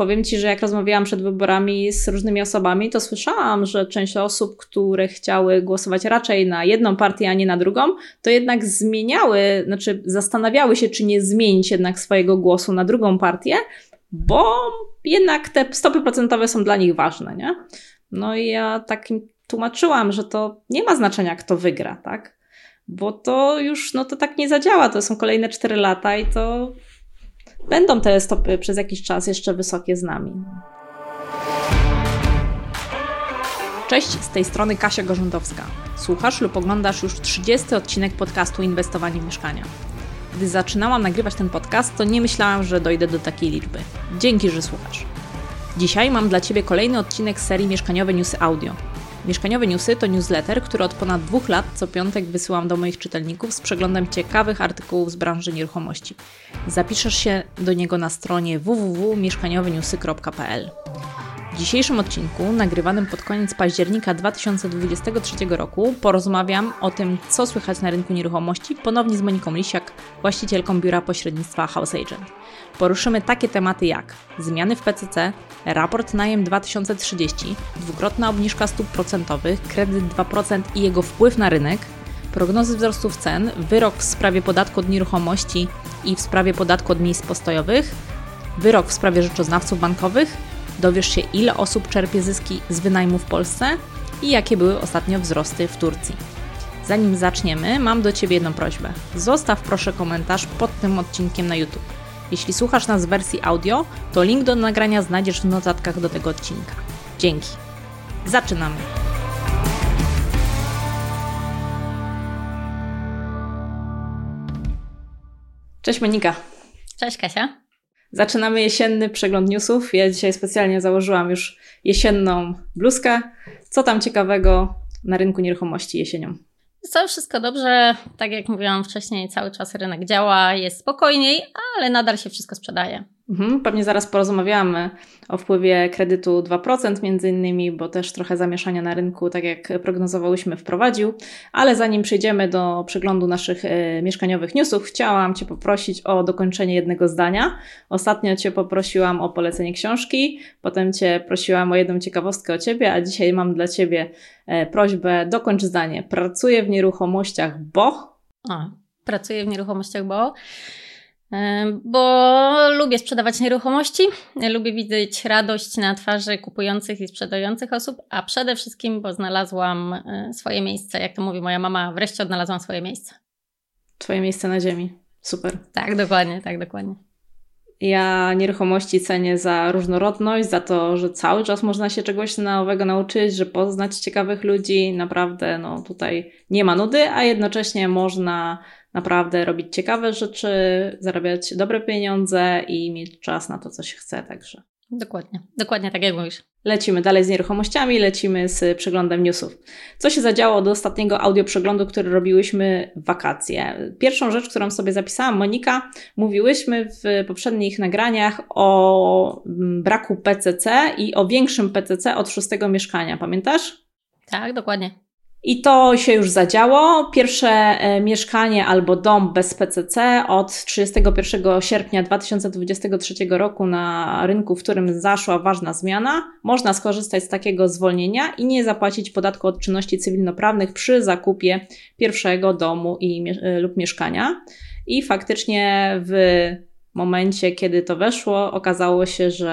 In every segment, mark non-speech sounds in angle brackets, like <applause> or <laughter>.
powiem Ci, że jak rozmawiałam przed wyborami z różnymi osobami, to słyszałam, że część osób, które chciały głosować raczej na jedną partię, a nie na drugą, to jednak zmieniały, znaczy zastanawiały się, czy nie zmienić jednak swojego głosu na drugą partię, bo jednak te stopy procentowe są dla nich ważne, nie? No i ja takim tłumaczyłam, że to nie ma znaczenia, kto wygra, tak? Bo to już, no to tak nie zadziała. To są kolejne 4 lata i to będą te stopy przez jakiś czas jeszcze wysokie z nami. Cześć, z tej strony Kasia Gorzędowska. Słuchasz lub oglądasz już 30 odcinek podcastu Inwestowanie w mieszkania. Gdy zaczynałam nagrywać ten podcast, to nie myślałam, że dojdę do takiej liczby. Dzięki, że słuchasz. Dzisiaj mam dla Ciebie kolejny odcinek serii Mieszkaniowe Newsy Audio. Mieszkaniowe Newsy to newsletter, który od ponad dwóch lat co piątek wysyłam do moich czytelników z przeglądem ciekawych artykułów z branży nieruchomości. Zapiszesz się do niego na stronie www.mieszkanioweniewsy.pl. Dzisiejszym odcinku, nagrywanym pod koniec października 2023 roku, porozmawiam o tym, co słychać na rynku nieruchomości, ponownie z Moniką Lisiak, właścicielką biura pośrednictwa House Agent. Poruszymy takie tematy jak zmiany w PCC, raport najem 2030, dwukrotna obniżka stóp procentowych, kredyt 2% i jego wpływ na rynek, prognozy wzrostów cen, wyrok w sprawie podatku od nieruchomości i w sprawie podatku od miejsc postojowych, wyrok w sprawie rzeczoznawców bankowych, dowiesz się ile osób czerpie zyski z wynajmu w Polsce i jakie były ostatnio wzrosty w Turcji. Zanim zaczniemy, mam do Ciebie jedną prośbę. Zostaw proszę komentarz pod tym odcinkiem na YouTube. Jeśli słuchasz nas w wersji audio, to link do nagrania znajdziesz w notatkach do tego odcinka. Dzięki. Zaczynamy. Cześć Monika. Cześć Kasia. Zaczynamy jesienny przegląd newsów. Ja dzisiaj specjalnie założyłam już jesienną bluzkę. Co tam ciekawego na rynku nieruchomości jesienią? Co wszystko dobrze, tak jak mówiłam wcześniej, cały czas rynek działa, jest spokojniej, ale nadal się wszystko sprzedaje. Mhm, pewnie zaraz porozmawiamy o wpływie kredytu 2% między innymi, bo też trochę zamieszania na rynku, tak jak prognozowałyśmy, wprowadził. Ale zanim przejdziemy do przeglądu naszych e, mieszkaniowych newsów, chciałam Cię poprosić o dokończenie jednego zdania. Ostatnio Cię poprosiłam o polecenie książki, potem Cię prosiłam o jedną ciekawostkę o Ciebie, a dzisiaj mam dla Ciebie e, prośbę dokończ zdanie. Pracuję w nieruchomościach, bo... A, pracuję w nieruchomościach, bo bo lubię sprzedawać nieruchomości, lubię widzieć radość na twarzy kupujących i sprzedających osób, a przede wszystkim, bo znalazłam e, swoje miejsce, jak to mówi moja mama, wreszcie odnalazłam swoje miejsce. Twoje miejsce na ziemi. Super. Tak, dokładnie, tak, dokładnie. Ja nieruchomości cenię za różnorodność, za to, że cały czas można się czegoś nowego nauczyć, że poznać ciekawych ludzi. Naprawdę, no tutaj nie ma nudy, a jednocześnie można naprawdę robić ciekawe rzeczy, zarabiać dobre pieniądze i mieć czas na to, co się chce, także. Dokładnie, dokładnie tak jak mówisz. Lecimy dalej z nieruchomościami, lecimy z przeglądem newsów. Co się zadziało od ostatniego audio przeglądu, który robiłyśmy w wakacje? Pierwszą rzecz, którą sobie zapisałam, Monika, mówiłyśmy w poprzednich nagraniach o mm, braku PCC i o większym PCC od szóstego mieszkania. Pamiętasz? Tak, dokładnie. I to się już zadziało. Pierwsze e, mieszkanie albo dom bez PCC od 31 sierpnia 2023 roku na rynku, w którym zaszła ważna zmiana. Można skorzystać z takiego zwolnienia i nie zapłacić podatku od czynności cywilnoprawnych przy zakupie pierwszego domu i, e, lub mieszkania. I faktycznie w momencie, kiedy to weszło, okazało się, że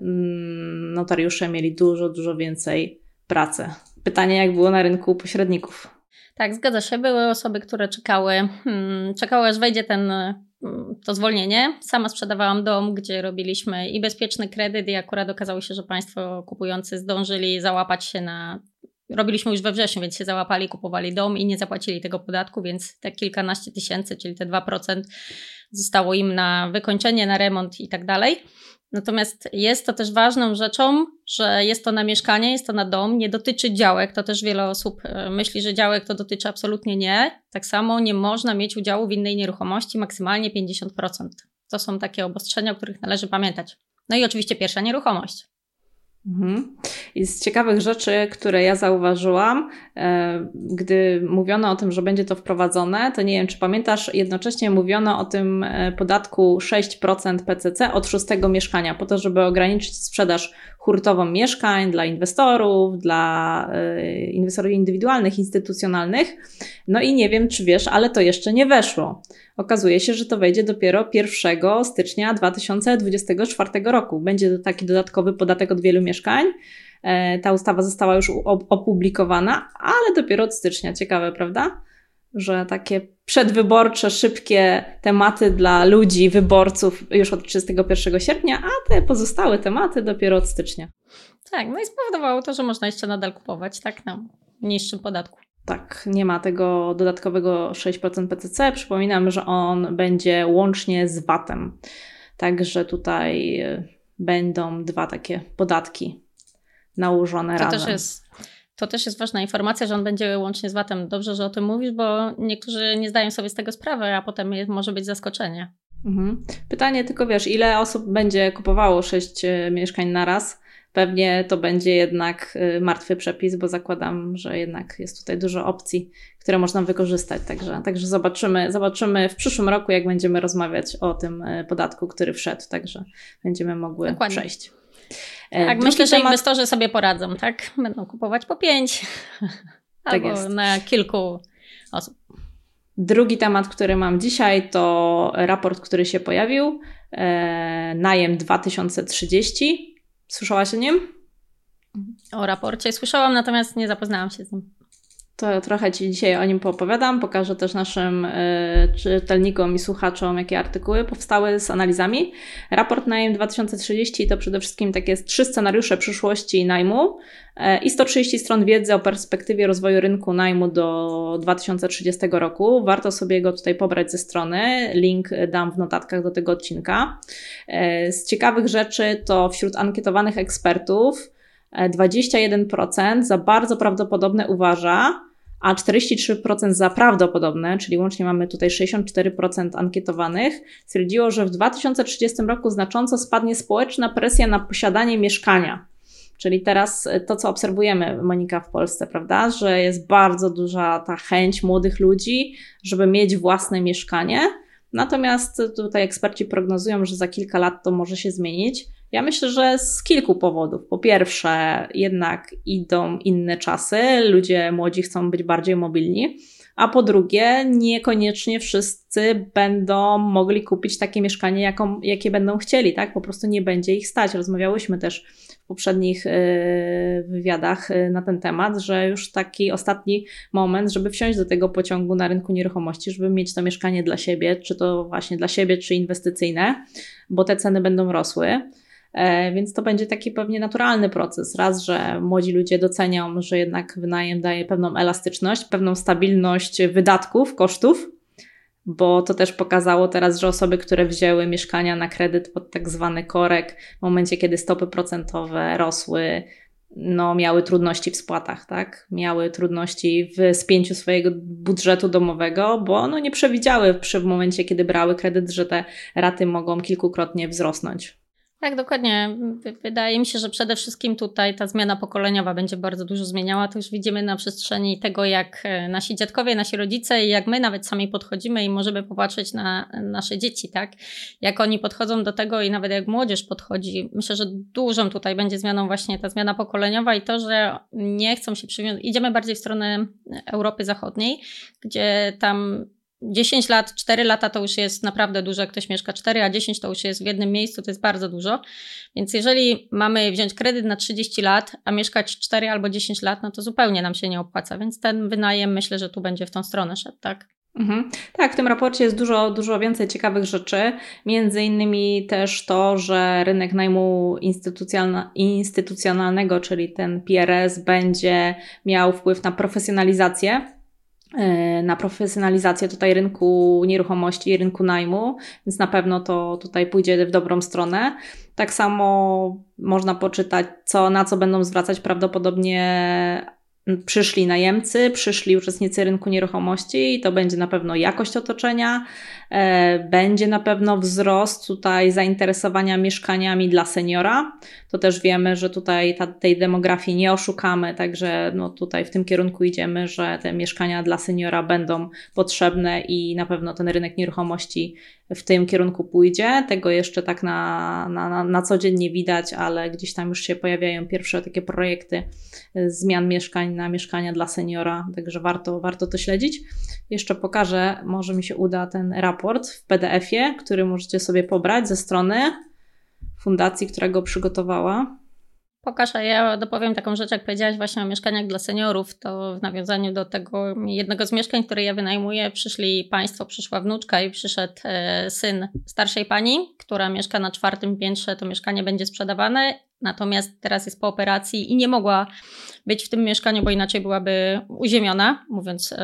mm, notariusze mieli dużo, dużo więcej pracy. Pytanie, jak było na rynku pośredników. Tak, zgadza się. Były osoby, które czekały, hmm, czekały aż wejdzie ten, hmm, to zwolnienie. Sama sprzedawałam dom, gdzie robiliśmy i bezpieczny kredyt, i akurat okazało się, że Państwo kupujący zdążyli załapać się na. Robiliśmy już we wrześniu, więc się załapali, kupowali dom i nie zapłacili tego podatku, więc te kilkanaście tysięcy, czyli te 2% zostało im na wykończenie, na remont i tak dalej. Natomiast jest to też ważną rzeczą, że jest to na mieszkanie, jest to na dom, nie dotyczy działek. To też wiele osób e, myśli, że działek to dotyczy absolutnie nie. Tak samo nie można mieć udziału w innej nieruchomości, maksymalnie 50%. To są takie obostrzenia, o których należy pamiętać. No i oczywiście pierwsza nieruchomość. Mhm. I z ciekawych rzeczy, które ja zauważyłam, e, gdy mówiono o tym, że będzie to wprowadzone, to nie wiem, czy pamiętasz, jednocześnie mówiono o tym e, podatku 6% PCC od szóstego mieszkania, po to, żeby ograniczyć sprzedaż hurtową mieszkań dla inwestorów, dla e, inwestorów indywidualnych, instytucjonalnych. No i nie wiem, czy wiesz, ale to jeszcze nie weszło. Okazuje się, że to wejdzie dopiero 1 stycznia 2024 roku. Będzie to taki dodatkowy podatek od wielu mieszkań. E, ta ustawa została już opublikowana, ale dopiero od stycznia. Ciekawe, prawda? Że takie przedwyborcze, szybkie tematy dla ludzi, wyborców już od 31 sierpnia, a te pozostałe tematy dopiero od stycznia. Tak, no i spowodowało to, że można jeszcze nadal kupować, tak, na niższym podatku. Tak, nie ma tego dodatkowego 6% PCC. Przypominam, że on będzie łącznie z VAT-em. Także tutaj y, będą dwa takie podatki nałożone to razem. Też jest, to też jest ważna informacja, że on będzie łącznie z VAT-em. Dobrze, że o tym mówisz, bo niektórzy nie zdają sobie z tego sprawy, a potem może być zaskoczenie. Mhm. Pytanie tylko, wiesz, ile osób będzie kupowało 6 y, mieszkań na raz? Pewnie to będzie jednak y, martwy przepis, bo zakładam, że jednak jest tutaj dużo opcji, które można wykorzystać. Także, także zobaczymy, zobaczymy w przyszłym roku, jak będziemy rozmawiać o tym y, podatku, który wszedł, także będziemy mogły Dokładnie. przejść. E, tak, myślę, temat... że inwestorzy sobie poradzą, tak? Będą kupować po pięć <laughs> tak albo jest. na kilku osób. Drugi temat, który mam dzisiaj, to raport, który się pojawił. E, najem 2030 Słyszałaś o nim? O raporcie słyszałam, natomiast nie zapoznałam się z nim. To trochę Ci dzisiaj o nim poopowiadam. Pokażę też naszym y, czytelnikom i słuchaczom, jakie artykuły powstały z analizami. Raport Najem 2030 to przede wszystkim takie trzy scenariusze przyszłości najmu y, i 130 stron wiedzy o perspektywie rozwoju rynku najmu do 2030 roku. Warto sobie go tutaj pobrać ze strony. Link dam w notatkach do tego odcinka. Y, z ciekawych rzeczy to wśród ankietowanych ekspertów 21% za bardzo prawdopodobne uważa, a 43% za prawdopodobne, czyli łącznie mamy tutaj 64% ankietowanych, stwierdziło, że w 2030 roku znacząco spadnie społeczna presja na posiadanie mieszkania. Czyli teraz to, co obserwujemy, Monika, w Polsce, prawda, że jest bardzo duża ta chęć młodych ludzi, żeby mieć własne mieszkanie. Natomiast tutaj eksperci prognozują, że za kilka lat to może się zmienić. Ja myślę, że z kilku powodów. Po pierwsze, jednak idą inne czasy, ludzie młodzi chcą być bardziej mobilni. A po drugie, niekoniecznie wszyscy będą mogli kupić takie mieszkanie, jaką, jakie będą chcieli, tak? Po prostu nie będzie ich stać. Rozmawiałyśmy też w poprzednich y, wywiadach y, na ten temat, że już taki ostatni moment, żeby wsiąść do tego pociągu na rynku nieruchomości, żeby mieć to mieszkanie dla siebie, czy to właśnie dla siebie, czy inwestycyjne, bo te ceny będą rosły. E, więc to będzie taki pewnie naturalny proces. Raz, że młodzi ludzie docenią, że jednak wynajem daje pewną elastyczność, pewną stabilność wydatków, kosztów, bo to też pokazało teraz, że osoby, które wzięły mieszkania na kredyt pod tak zwany korek, w momencie, kiedy stopy procentowe rosły, no, miały trudności w spłatach, tak? Miały trudności w spięciu swojego budżetu domowego, bo no, nie przewidziały przy w momencie, kiedy brały kredyt, że te raty mogą kilkukrotnie wzrosnąć. Tak, dokładnie. Wydaje mi się, że przede wszystkim tutaj ta zmiana pokoleniowa będzie bardzo dużo zmieniała. To już widzimy na przestrzeni tego, jak e, nasi dziadkowie, nasi rodzice i jak my nawet sami podchodzimy i możemy popatrzeć na nasze dzieci, tak? Jak oni podchodzą do tego i nawet jak młodzież podchodzi. Myślę, że dużą tutaj będzie zmianą właśnie ta zmiana pokoleniowa i to, że nie chcą się przywiązać. Idziemy bardziej w stronę Europy Zachodniej, gdzie tam 10 lat, 4 lata to już jest naprawdę dużo, jak ktoś mieszka 4, a 10 to już jest w jednym miejscu, to jest bardzo dużo. Więc jeżeli mamy wziąć kredyt na 30 lat, a mieszkać 4 albo 10 lat, no to zupełnie nam się nie opłaca. Więc ten wynajem myślę, że tu będzie w tą stronę szedł, tak? Mhm. Tak, w tym raporcie jest dużo, dużo więcej ciekawych rzeczy. Między innymi też to, że rynek najmu instytucjonalnego, czyli ten PRS, będzie miał wpływ na profesjonalizację na profesjonalizację tutaj rynku nieruchomości i rynku najmu, więc na pewno to tutaj pójdzie w dobrą stronę. Tak samo można poczytać, co, na co będą zwracać prawdopodobnie przyszli najemcy, przyszli uczestnicy rynku nieruchomości i to będzie na pewno jakość otoczenia, E, będzie na pewno wzrost tutaj zainteresowania mieszkaniami dla seniora. To też wiemy, że tutaj ta, tej demografii nie oszukamy, także no tutaj w tym kierunku idziemy, że te mieszkania dla seniora będą potrzebne i na pewno ten rynek nieruchomości w tym kierunku pójdzie. Tego jeszcze tak na, na, na co dzień nie widać, ale gdzieś tam już się pojawiają pierwsze takie projekty zmian mieszkań na mieszkania dla seniora, także warto, warto to śledzić. Jeszcze pokażę, może mi się uda ten raport w PDF-ie, który możecie sobie pobrać ze strony fundacji, która go przygotowała. Pokaż, a ja dopowiem taką rzecz, jak powiedziałaś właśnie o mieszkaniach dla seniorów, to w nawiązaniu do tego jednego z mieszkań, które ja wynajmuję, przyszli państwo, przyszła wnuczka i przyszedł e, syn starszej pani, która mieszka na czwartym piętrze, to mieszkanie będzie sprzedawane, natomiast teraz jest po operacji i nie mogła być w tym mieszkaniu, bo inaczej byłaby uziemiona, mówiąc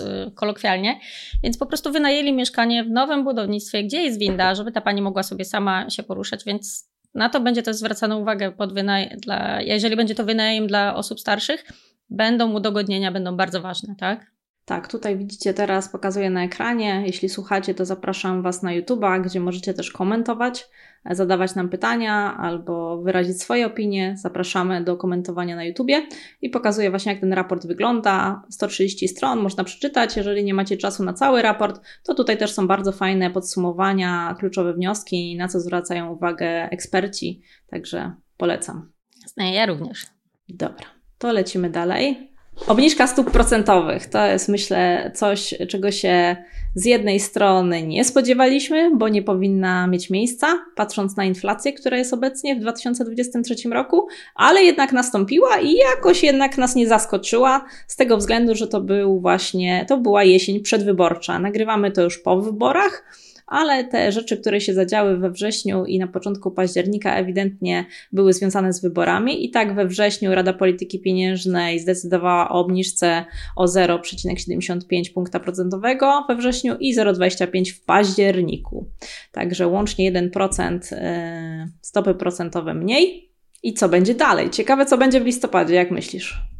e, kolokwialnie, więc po prostu wynajęli mieszkanie w nowym budownictwie, gdzie jest winda, żeby ta pani mogła sobie sama się poruszać, więc na to będzie też zwracana uwagę pod wynaj- dla, jeżeli będzie to wynajem dla osób starszych, będą udogodnienia, będą bardzo ważne, tak? Tak, tutaj widzicie teraz, pokazuję na ekranie. Jeśli słuchacie, to zapraszam Was na YouTube'a, gdzie możecie też komentować, zadawać nam pytania albo wyrazić swoje opinie. Zapraszamy do komentowania na YouTubie i pokazuję właśnie, jak ten raport wygląda. 130 stron można przeczytać. Jeżeli nie macie czasu na cały raport, to tutaj też są bardzo fajne podsumowania, kluczowe wnioski, na co zwracają uwagę eksperci. Także polecam. Ja również. Dobra, to lecimy dalej. Obniżka stóp procentowych to jest, myślę, coś, czego się z jednej strony nie spodziewaliśmy, bo nie powinna mieć miejsca, patrząc na inflację, która jest obecnie w 2023 roku, ale jednak nastąpiła i jakoś jednak nas nie zaskoczyła, z tego względu, że to był właśnie, to była jesień przedwyborcza. Nagrywamy to już po wyborach ale te rzeczy, które się zadziały we wrześniu i na początku października ewidentnie były związane z wyborami i tak we wrześniu Rada Polityki Pieniężnej zdecydowała o obniżce o 0,75 punkta procentowego we wrześniu i 0,25 w październiku. Także łącznie 1% e, stopy procentowe mniej. I co będzie dalej? Ciekawe, co będzie w listopadzie, jak myślisz?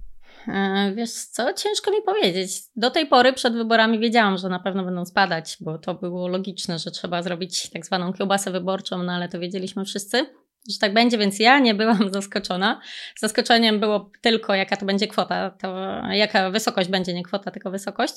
E, wiesz co, ciężko mi powiedzieć. Do tej pory przed wyborami wiedziałam, że na pewno będą spadać, bo to było logiczne, że trzeba zrobić tak zwaną kiełbasę wyborczą, no ale to wiedzieliśmy wszyscy, że tak będzie, więc ja nie byłam <laughs> zaskoczona. Zaskoczeniem było tylko, jaka to będzie kwota, to jaka wysokość będzie, nie kwota, tylko wysokość.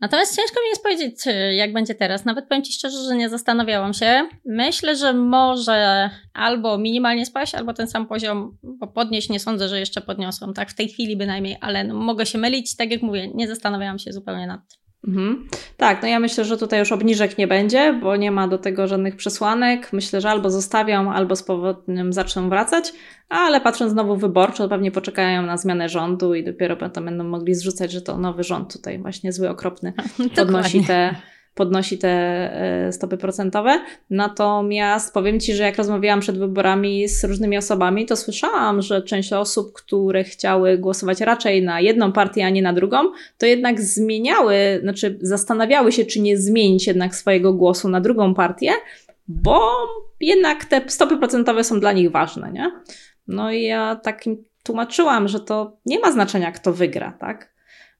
Natomiast ciężko mi jest powiedzieć, jak będzie teraz. Nawet powiem Ci szczerze, że nie zastanawiałam się. Myślę, że może albo minimalnie spaść, albo ten sam poziom podnieść. Nie sądzę, że jeszcze podniosą, tak w tej chwili bynajmniej, ale no, mogę się mylić. Tak jak mówię, nie zastanawiałam się zupełnie nad tym. Mhm. Tak, no ja myślę, że tutaj już obniżek nie będzie, bo nie ma do tego żadnych przesłanek. Myślę, że albo zostawią, albo z powodem zaczną wracać, ale patrząc znowu wyborczo, pewnie poczekają na zmianę rządu i dopiero potem będą mogli zrzucać, że to nowy rząd tutaj właśnie zły, okropny <laughs> podnosi te podnosi te e, stopy procentowe. Natomiast powiem Ci, że jak rozmawiałam przed wyborami z różnymi osobami, to słyszałam, że część osób, które chciały głosować raczej na jedną partię, a nie na drugą, to jednak zmieniały, znaczy zastanawiały się, czy nie zmienić jednak swojego głosu na drugą partię, bo jednak te stopy procentowe są dla nich ważne, nie? No i ja takim tłumaczyłam, że to nie ma znaczenia, kto wygra, tak?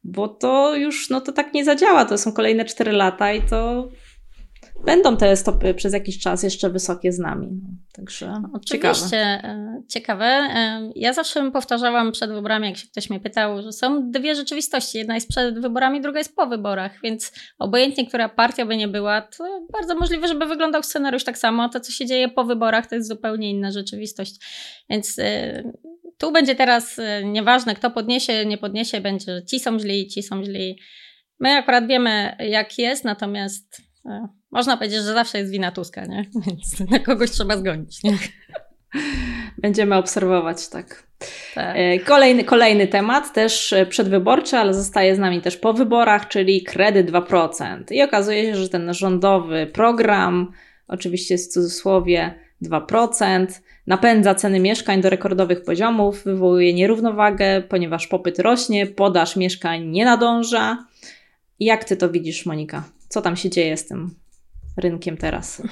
Bo to już no to tak nie zadziała. To są kolejne 4 lata i to będą te stopy przez jakiś czas jeszcze wysokie z nami. No, także Oczywiście, ciekawe. ciekawe. E, ja zawsze powtarzałam przed wyborami, jak się ktoś mnie pytał, że są dwie rzeczywistości. Jedna jest przed wyborami, druga jest po wyborach, więc obojętnie, która partia by nie była, to bardzo możliwe, żeby wyglądał scenariusz tak samo. To, co się dzieje po wyborach, to jest zupełnie inna rzeczywistość. Więc e, tu będzie teraz e, nieważne, kto podniesie, nie podniesie, będzie ci są źli, ci są źli. My akurat wiemy, jak jest, natomiast e, można powiedzieć, że zawsze jest wina Tuska, nie? <laughs> Więc na kogoś trzeba zgonić, nie? <laughs> Będziemy obserwować, tak. tak. E, kolejny, kolejny temat, też przedwyborczy, ale zostaje z nami też po wyborach, czyli kredyt 2%. I okazuje się, że ten rządowy program, oczywiście w cudzysłowie 2%, napędza ceny mieszkań do rekordowych poziomów, wywołuje nierównowagę, ponieważ popyt rośnie, podaż mieszkań nie nadąża. Jak ty to widzisz, Monika? Co tam się dzieje z tym rynkiem teraz?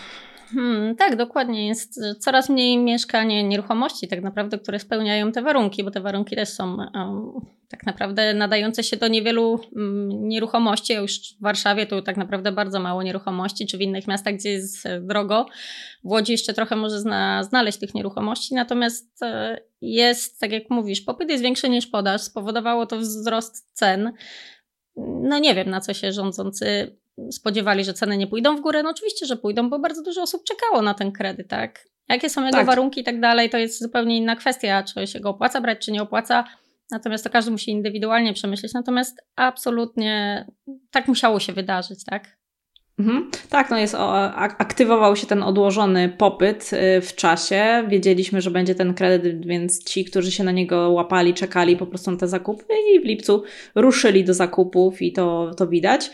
Hmm, tak, dokładnie. Jest coraz mniej mieszkań, nieruchomości tak naprawdę, które spełniają te warunki, bo te warunki też są um, tak naprawdę nadające się do niewielu um, nieruchomości. Już w Warszawie to tak naprawdę bardzo mało nieruchomości, czy w innych miastach, gdzie jest e, drogo. W Łodzi jeszcze trochę może zna, znaleźć tych nieruchomości, natomiast e, jest, tak jak mówisz, popyt jest większy niż podaż. Spowodowało to wzrost cen. No nie wiem, na co się rządzący spodziewali, że ceny nie pójdą w górę. No oczywiście, że pójdą, bo bardzo dużo osób czekało na ten kredyt, tak? Jakie są jego tak. warunki i tak dalej, to jest zupełnie inna kwestia, czy się go opłaca brać, czy nie opłaca. Natomiast to każdy musi indywidualnie przemyśleć. Natomiast absolutnie tak musiało się wydarzyć, tak? Mhm. Tak, no jest, aktywował się ten odłożony popyt y, w czasie. Wiedzieliśmy, że będzie ten kredyt, więc ci, którzy się na niego łapali, czekali po prostu na te zakupy i w lipcu ruszyli do zakupów i to, to widać.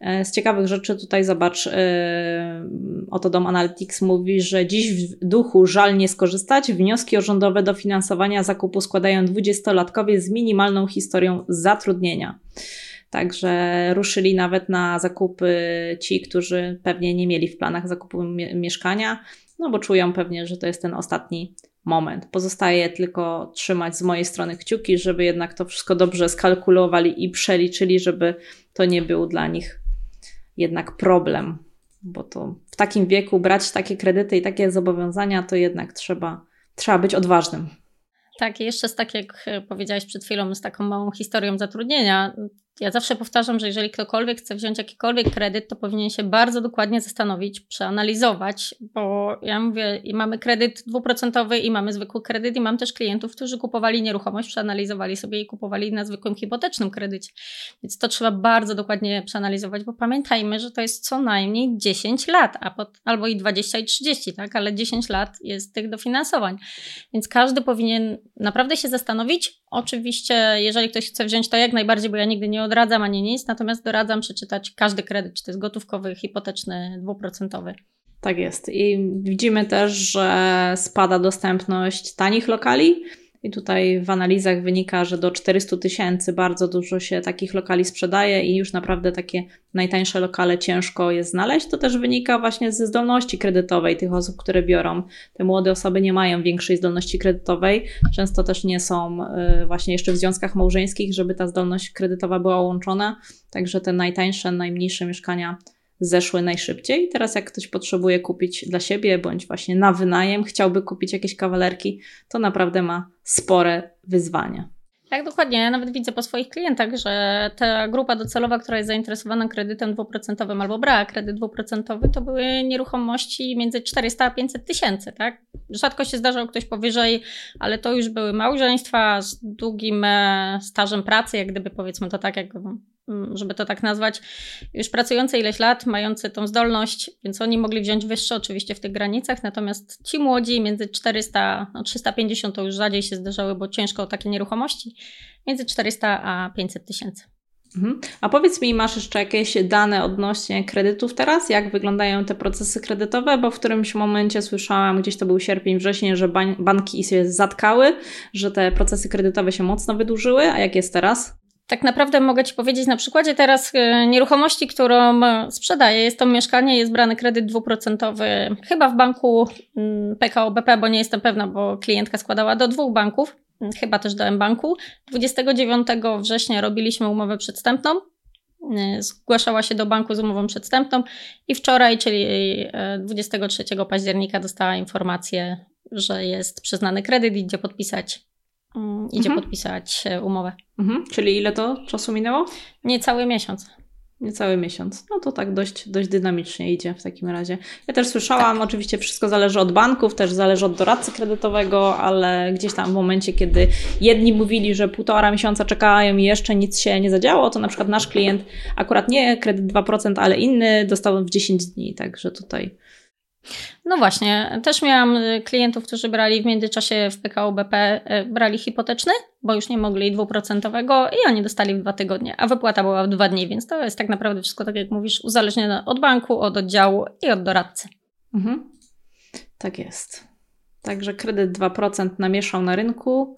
E, z ciekawych rzeczy tutaj zobacz, e, oto Dom Analytics mówi, że dziś w duchu żal nie skorzystać. Wnioski o rządowe dofinansowania zakupu składają dwudziestolatkowie z minimalną historią zatrudnienia. Także ruszyli nawet na zakupy ci, którzy pewnie nie mieli w planach zakupu mieszkania, no bo czują pewnie, że to jest ten ostatni moment. Pozostaje tylko trzymać z mojej strony kciuki, żeby jednak to wszystko dobrze skalkulowali i przeliczyli, żeby to nie był dla nich jednak problem, bo to w takim wieku brać takie kredyty i takie zobowiązania, to jednak trzeba, trzeba być odważnym. Tak, jeszcze z tak jak powiedziałaś przed chwilą, z taką małą historią zatrudnienia, ja zawsze powtarzam, że jeżeli ktokolwiek chce wziąć jakikolwiek kredyt, to powinien się bardzo dokładnie zastanowić, przeanalizować, bo ja mówię, mamy kredyt dwuprocentowy i mamy zwykły kredyt i mam też klientów, którzy kupowali nieruchomość, przeanalizowali sobie i kupowali na zwykłym hipotecznym kredycie. Więc to trzeba bardzo dokładnie przeanalizować, bo pamiętajmy, że to jest co najmniej 10 lat, a pod, albo i 20 i 30, tak, ale 10 lat jest tych dofinansowań. Więc każdy powinien naprawdę się zastanowić. Oczywiście, jeżeli ktoś chce wziąć to jak najbardziej, bo ja nigdy nie odradzam ani nic, natomiast doradzam przeczytać każdy kredyt, czy to jest gotówkowy, hipoteczny, dwuprocentowy. Tak jest. I widzimy też, że spada dostępność tanich lokali i tutaj w analizach wynika, że do 400 tysięcy bardzo dużo się takich lokali sprzedaje i już naprawdę takie najtańsze lokale ciężko jest znaleźć. To też wynika właśnie ze zdolności kredytowej tych osób, które biorą. Te młode osoby nie mają większej zdolności kredytowej, często też nie są y, właśnie jeszcze w związkach małżeńskich, żeby ta zdolność kredytowa była łączona. Także te najtańsze, najmniejsze mieszkania zeszły najszybciej. Teraz jak ktoś potrzebuje kupić dla siebie bądź właśnie na wynajem, chciałby kupić jakieś kawalerki, to naprawdę ma spore wyzwania. Tak, dokładnie. Ja nawet widzę po swoich klientach, że ta grupa docelowa, która jest zainteresowana kredytem dwuprocentowym albo brała kredyt dwuprocentowy, to były nieruchomości między 400 a 500 tysięcy, tak? Rzadko się zdarzał ktoś powyżej, ale to już były małżeństwa z długim e, stażem pracy, jak gdyby powiedzmy to tak, jak żeby to tak nazwać, już pracujące ileś lat, mające tą zdolność, więc oni mogli wziąć wyższe oczywiście w tych granicach, natomiast ci młodzi między 400, no 350 to już rzadziej się zdarzały, bo ciężko o takie nieruchomości, między 400 a 500 tysięcy. Mhm. A powiedz mi, masz jeszcze jakieś dane odnośnie kredytów teraz? Jak wyglądają te procesy kredytowe? Bo w którymś momencie słyszałam, gdzieś to był sierpień, wrzesień, że banki się zatkały, że te procesy kredytowe się mocno wydłużyły. A jak jest teraz? Tak naprawdę mogę Ci powiedzieć na przykładzie teraz e, nieruchomości, którą e, sprzedaję. Jest to mieszkanie, jest brany kredyt dwuprocentowy chyba w banku mm, PKO BP, bo nie jestem pewna, bo klientka składała do dwóch banków, mm, chyba też do M-Banku. 29 września robiliśmy umowę przedstępną. E, zgłaszała się do banku z umową przedstępną i wczoraj, czyli 23 października, dostała informację, że jest przyznany kredyt i idzie podpisać idzie mhm. podpisać e, umowę. Mhm. Czyli ile to czasu minęło? Niecały miesiąc. Niecały miesiąc. No to tak dość, dość dynamicznie idzie w takim razie. Ja też słyszałam, tak. oczywiście wszystko zależy od banków, też zależy od doradcy kredytowego, ale gdzieś tam w momencie, kiedy jedni mówili, że półtora miesiąca czekają i jeszcze nic się nie zadziało, to na przykład nasz klient akurat nie kredyt 2%, ale inny dostał w 10 dni, także tutaj no właśnie, też miałam y, klientów, którzy brali w międzyczasie w PKO BP, y, brali hipoteczny, bo już nie mogli dwuprocentowego i oni dostali w dwa tygodnie, a wypłata była w dwa dni, więc to jest tak naprawdę wszystko, tak jak mówisz, uzależnione od banku, od oddziału i od doradcy. Mhm. Tak jest. Także kredyt 2% namieszał na rynku.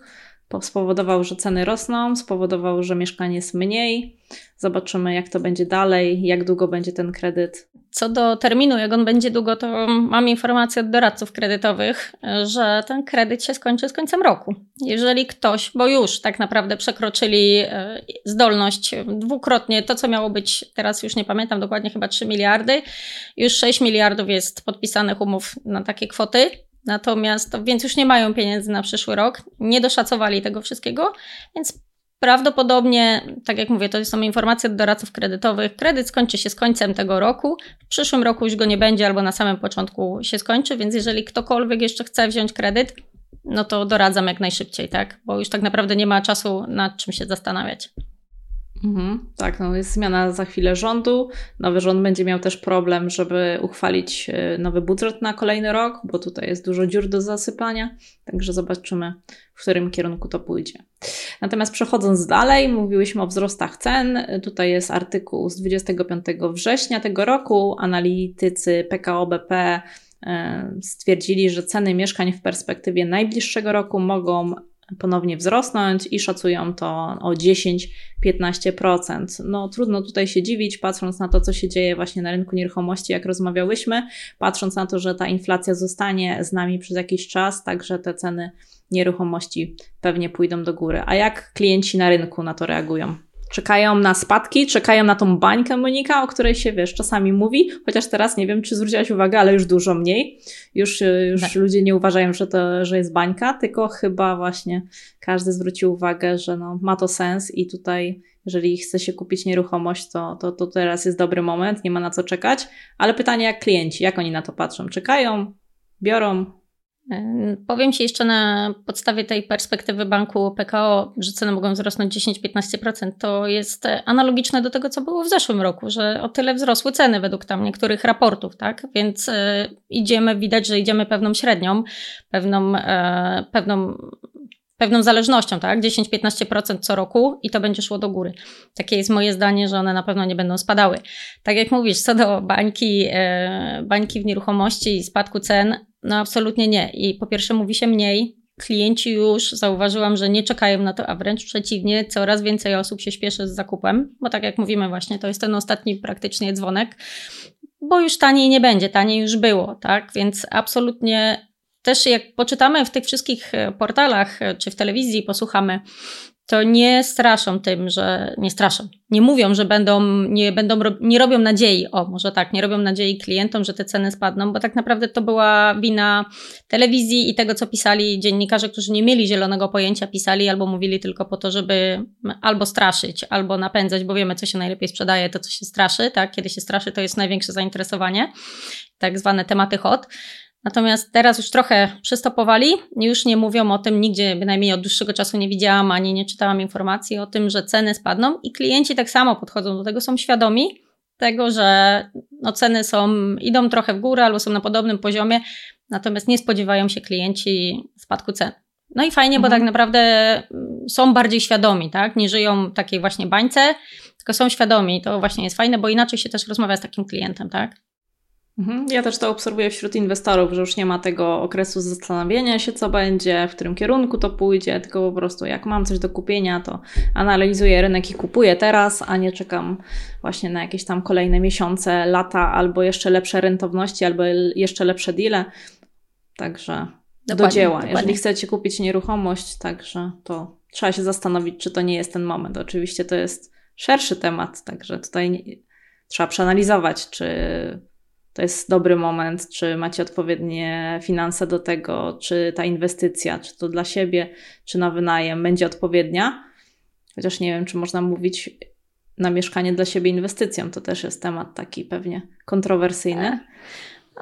Spowodował, że ceny rosną, spowodował, że mieszkań jest mniej. Zobaczymy, jak to będzie dalej, jak długo będzie ten kredyt. Co do terminu, jak on będzie długo, to mam informację od doradców kredytowych, że ten kredyt się skończy z końcem roku. Jeżeli ktoś, bo już tak naprawdę przekroczyli e, zdolność dwukrotnie, to co miało być, teraz już nie pamiętam dokładnie, chyba 3 miliardy, już 6 miliardów jest podpisanych umów na takie kwoty, Natomiast, więc już nie mają pieniędzy na przyszły rok, nie doszacowali tego wszystkiego, więc prawdopodobnie, tak jak mówię, to są informacje od doradców kredytowych, kredyt skończy się z końcem tego roku, w przyszłym roku już go nie będzie albo na samym początku się skończy, więc jeżeli ktokolwiek jeszcze chce wziąć kredyt, no to doradzam jak najszybciej, tak? Bo już tak naprawdę nie ma czasu nad czym się zastanawiać. Mhm, tak, no jest zmiana za chwilę rządu. Nowy rząd będzie miał też problem, żeby uchwalić e, nowy budżet na kolejny rok, bo tutaj jest dużo dziur do zasypania, także zobaczymy, w którym kierunku to pójdzie. Natomiast przechodząc dalej, mówiłyśmy o wzrostach cen. Tutaj jest artykuł z 25 września tego roku. Analitycy PKO BP e, stwierdzili, że ceny mieszkań w perspektywie najbliższego roku mogą ponownie wzrosnąć i szacują to o 10-15%. No trudno tutaj się dziwić, patrząc na to, co się dzieje właśnie na rynku nieruchomości, jak rozmawiałyśmy, patrząc na to, że ta inflacja zostanie z nami przez jakiś czas, także te ceny nieruchomości pewnie pójdą do góry. A jak klienci na rynku na to reagują? Czekają na spadki, czekają na tą bańkę Monika, o której się wiesz, czasami mówi, chociaż teraz nie wiem, czy zwróciłaś uwagę, ale już dużo mniej. Już, y, już tak. ludzie nie uważają, że to że jest bańka, tylko chyba właśnie każdy zwrócił uwagę, że no, ma to sens i tutaj, jeżeli chce się kupić nieruchomość, to, to, to teraz jest dobry moment, nie ma na co czekać. Ale pytanie, jak klienci, jak oni na to patrzą? Czekają, biorą, Powiem Ci jeszcze na podstawie tej perspektywy banku PKO, że ceny mogą wzrosnąć 10-15%. To jest analogiczne do tego, co było w zeszłym roku, że o tyle wzrosły ceny według tam niektórych raportów, tak? Więc e, idziemy, widać, że idziemy pewną średnią, pewną, e, pewną pewną zależnością, tak? 10-15% co roku i to będzie szło do góry. Takie jest moje zdanie, że one na pewno nie będą spadały. Tak jak mówisz, co do bańki, e, bańki w nieruchomości i spadku cen, no absolutnie nie. I po pierwsze mówi się mniej, klienci już zauważyłam, że nie czekają na to, a wręcz przeciwnie, coraz więcej osób się śpieszy z zakupem, bo tak jak mówimy właśnie, to jest ten ostatni praktycznie dzwonek, bo już taniej nie będzie, taniej już było, tak? Więc absolutnie też jak poczytamy w tych wszystkich e, portalach e, czy w telewizji, posłuchamy, to nie straszą tym, że nie straszą. Nie mówią, że będą, nie, będą, nie robią nadziei, o może tak, nie robią nadziei klientom, że te ceny spadną, bo tak naprawdę to była wina telewizji i tego, co pisali dziennikarze, którzy nie mieli zielonego pojęcia, pisali albo mówili tylko po to, żeby albo straszyć, albo napędzać, bo wiemy, co się najlepiej sprzedaje, to co się straszy, tak? Kiedy się straszy, to jest największe zainteresowanie, tak zwane tematy hot. Natomiast teraz już trochę przystopowali, już nie mówią o tym nigdzie, bynajmniej od dłuższego czasu nie widziałam ani nie czytałam informacji o tym, że ceny spadną i klienci tak samo podchodzą do tego, są świadomi tego, że no ceny są, idą trochę w górę albo są na podobnym poziomie, natomiast nie spodziewają się klienci spadku cen. No i fajnie, mhm. bo tak naprawdę mm, są bardziej świadomi, tak? Nie żyją w takiej właśnie bańce, tylko są świadomi. To właśnie jest fajne, bo inaczej się też rozmawia z takim klientem, tak? Mhm. Ja też to obserwuję wśród inwestorów, że już nie ma tego okresu zastanawiania się, co będzie, w którym kierunku to pójdzie, tylko po prostu jak mam coś do kupienia, to analizuję rynek i kupuję teraz, a nie czekam właśnie na jakieś tam kolejne miesiące, lata, albo jeszcze lepsze rentowności, albo jeszcze lepsze deale. Także dokładnie, do dzieła. Dokładnie. Jeżeli chcecie kupić nieruchomość, także to trzeba się zastanowić, czy to nie jest ten moment. Oczywiście to jest szerszy temat, także tutaj trzeba przeanalizować, czy to jest dobry moment, czy macie odpowiednie finanse do tego, czy ta inwestycja, czy to dla siebie, czy na wynajem będzie odpowiednia. Chociaż nie wiem, czy można mówić na mieszkanie dla siebie inwestycją. To też jest temat taki pewnie kontrowersyjny.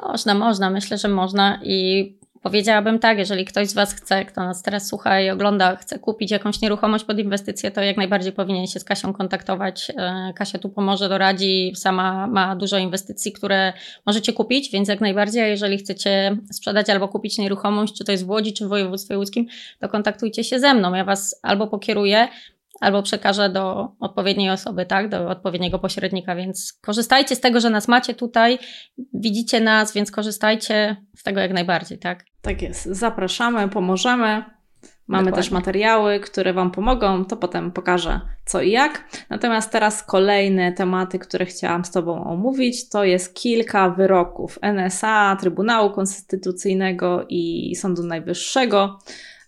Można, można, myślę, że można i Powiedziałabym tak, jeżeli ktoś z Was chce, kto nas teraz słucha i ogląda, chce kupić jakąś nieruchomość pod inwestycję, to jak najbardziej powinien się z Kasią kontaktować. E, Kasia tu pomoże, doradzi, sama ma dużo inwestycji, które możecie kupić, więc jak najbardziej, jeżeli chcecie sprzedać albo kupić nieruchomość, czy to jest w Łodzi, czy w województwie łódzkim, to kontaktujcie się ze mną. Ja Was albo pokieruję, albo przekażę do odpowiedniej osoby, tak, do odpowiedniego pośrednika, więc korzystajcie z tego, że nas macie tutaj, widzicie nas, więc korzystajcie z tego jak najbardziej, tak? Tak jest. Zapraszamy, pomożemy. Mamy Dokładnie. też materiały, które Wam pomogą, to potem pokażę co i jak. Natomiast teraz kolejne tematy, które chciałam z Tobą omówić, to jest kilka wyroków NSA, Trybunału Konstytucyjnego i Sądu Najwyższego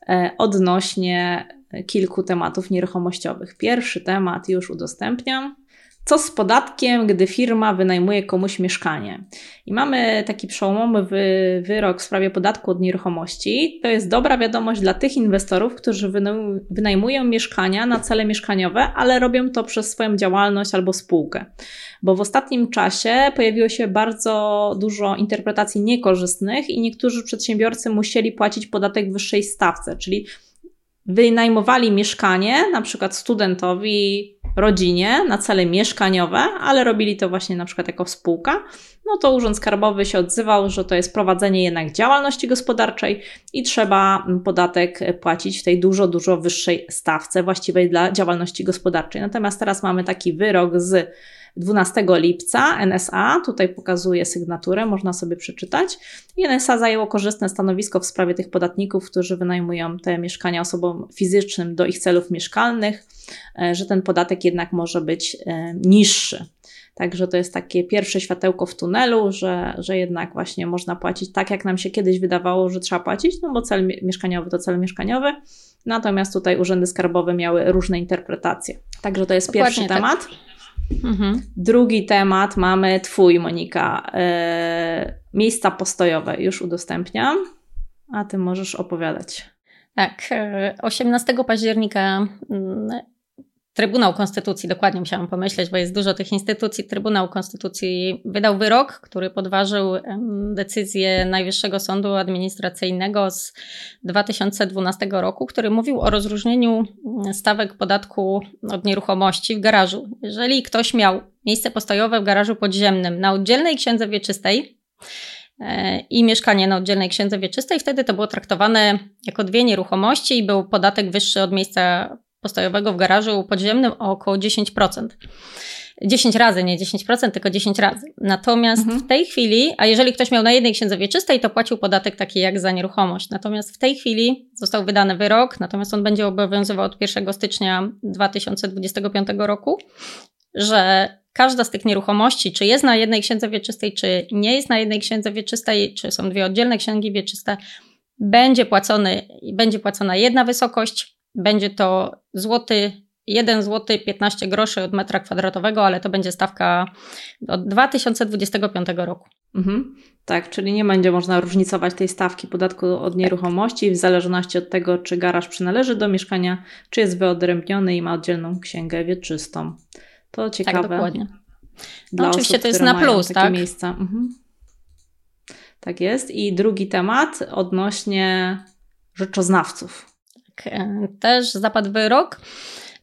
e, odnośnie kilku tematów nieruchomościowych. Pierwszy temat już udostępniam. Co z podatkiem, gdy firma wynajmuje komuś mieszkanie? I mamy taki przełomowy wy, wyrok w sprawie podatku od nieruchomości. To jest dobra wiadomość dla tych inwestorów, którzy wynajmują mieszkania na cele mieszkaniowe, ale robią to przez swoją działalność albo spółkę. Bo w ostatnim czasie pojawiło się bardzo dużo interpretacji niekorzystnych i niektórzy przedsiębiorcy musieli płacić podatek w wyższej stawce, czyli wynajmowali mieszkanie, na przykład studentowi, rodzinie na cele mieszkaniowe, ale robili to właśnie na przykład jako spółka, no to Urząd Skarbowy się odzywał, że to jest prowadzenie jednak działalności gospodarczej i trzeba podatek płacić w tej dużo, dużo wyższej stawce właściwej dla działalności gospodarczej. Natomiast teraz mamy taki wyrok z 12 lipca NSA, tutaj pokazuje sygnaturę, można sobie przeczytać. I NSA zajęło korzystne stanowisko w sprawie tych podatników, którzy wynajmują te mieszkania osobom fizycznym do ich celów mieszkalnych, e, że ten podatek jednak może być e, niższy. Także to jest takie pierwsze światełko w tunelu, że, że jednak właśnie można płacić tak, jak nam się kiedyś wydawało, że trzeba płacić, no bo cel mieszkaniowy to cel mieszkaniowy. Natomiast tutaj urzędy skarbowe miały różne interpretacje. Także to jest Dokładnie pierwszy tak. temat. Mhm. Drugi temat mamy Twój, Monika. E, miejsca postojowe już udostępniam, a Ty możesz opowiadać. Tak, 18 e, października mm, Trybunał Konstytucji, dokładnie musiałam pomyśleć, bo jest dużo tych instytucji. Trybunał Konstytucji wydał wyrok, który podważył decyzję Najwyższego Sądu Administracyjnego z 2012 roku, który mówił o rozróżnieniu mm, stawek podatku od nieruchomości w garażu. Jeżeli ktoś miał miejsce postojowe w garażu podziemnym na oddzielnej księdze wieczystej, e, i mieszkanie na oddzielnej księdze wieczystej, wtedy to było traktowane jako dwie nieruchomości i był podatek wyższy od miejsca postojowego w garażu podziemnym o około 10%. 10 razy, nie 10%, tylko 10 razy. Natomiast mhm. w tej chwili, a jeżeli ktoś miał na jednej księdze wieczystej, to płacił podatek taki jak za nieruchomość. Natomiast w tej chwili został wydany wyrok, natomiast on będzie obowiązywał od 1 stycznia 2025 roku, że każda z tych nieruchomości, czy jest na jednej księdze wieczystej, czy nie jest na jednej księdze wieczystej, czy są dwie oddzielne księgi wieczyste, będzie, płacony, będzie płacona jedna wysokość, będzie to złoty 1 zł 15 groszy od metra kwadratowego, ale to będzie stawka od 2025 roku. Mhm. Tak, czyli nie będzie można różnicować tej stawki podatku od nieruchomości w zależności od tego, czy garaż przynależy do mieszkania, czy jest wyodrębniony i ma oddzielną księgę wieczystą. To tak, ciekawe. Tak, dokładnie. No, oczywiście osób, to jest na plus, tak? Miejsca. Mhm. Tak jest. I drugi temat odnośnie rzeczoznawców. E, też zapadł wyrok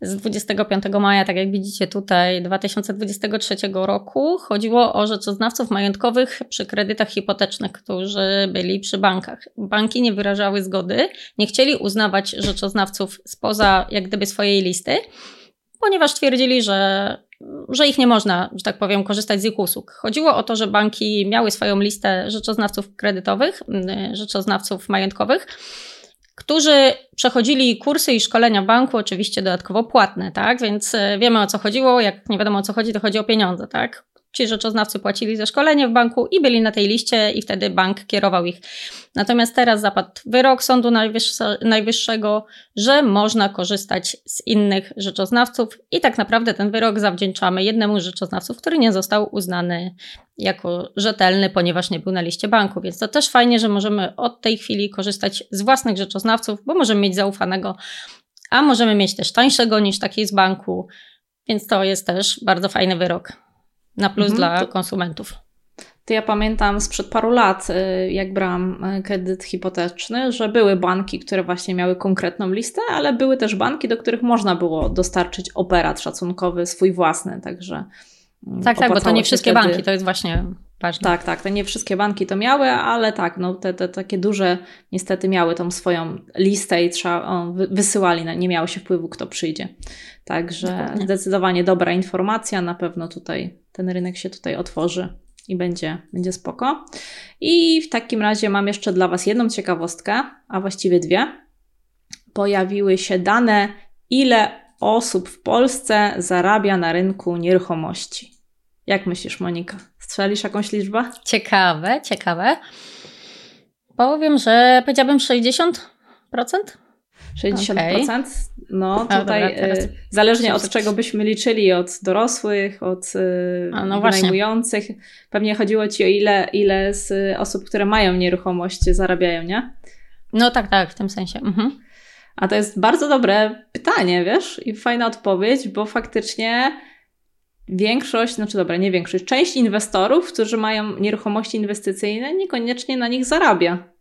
z 25 maja, tak jak widzicie tutaj, 2023 roku. Chodziło o rzeczoznawców majątkowych przy kredytach hipotecznych, którzy byli przy bankach. Banki nie wyrażały zgody, nie chcieli uznawać rzeczoznawców spoza jak gdyby swojej listy, ponieważ twierdzili, że że ich nie można, że tak powiem, korzystać z ich usług. Chodziło o to, że banki miały swoją listę rzeczoznawców kredytowych, rzeczoznawców majątkowych, którzy przechodzili kursy i szkolenia w banku, oczywiście dodatkowo płatne, tak? Więc e, wiemy o co chodziło. Jak nie wiadomo o co chodzi, to chodzi o pieniądze, tak? Ci rzeczoznawcy płacili za szkolenie w banku i byli na tej liście, i wtedy bank kierował ich. Natomiast teraz zapadł wyrok Sądu Najwyższego, że można korzystać z innych rzeczoznawców, i tak naprawdę ten wyrok zawdzięczamy jednemu z rzeczoznawców, który nie został uznany jako rzetelny, ponieważ nie był na liście banku. Więc to też fajnie, że możemy od tej chwili korzystać z własnych rzeczoznawców, bo możemy mieć zaufanego, a możemy mieć też tańszego niż taki z banku. Więc to jest też bardzo fajny wyrok na plus mhm, dla konsumentów. To ja pamiętam sprzed paru lat, y, jak brałam y, kredyt hipoteczny, że były banki, które właśnie miały konkretną listę, ale były też banki, do których można było dostarczyć operat szacunkowy swój własny, także. Mm, tak, tak, bo to nie wszystkie wtedy... banki, to jest właśnie ważne. Tak, tak, to nie wszystkie banki to miały, ale tak, no te, te takie duże niestety miały tą swoją listę i trzeba, o, wysyłali, nie miało się wpływu, kto przyjdzie. Także Dokładnie. zdecydowanie dobra informacja, na pewno tutaj ten rynek się tutaj otworzy i będzie, będzie spoko. I w takim razie mam jeszcze dla Was jedną ciekawostkę, a właściwie dwie. pojawiły się dane, ile osób w Polsce zarabia na rynku nieruchomości. Jak myślisz, Monika? Strzelisz jakąś liczbę? Ciekawe, ciekawe. Powiem, że powiedziałabym 60%. 60%? Okay. No tutaj dobra, y, zależnie od czego byśmy liczyli, od dorosłych, od A, no wynajmujących. Właśnie. Pewnie chodziło Ci o ile, ile z osób, które mają nieruchomość zarabiają, nie? No tak, tak, w tym sensie. Mhm. A to jest bardzo dobre pytanie, wiesz? I fajna odpowiedź, bo faktycznie większość, znaczy dobra, nie większość, część inwestorów, którzy mają nieruchomości inwestycyjne, niekoniecznie na nich zarabia.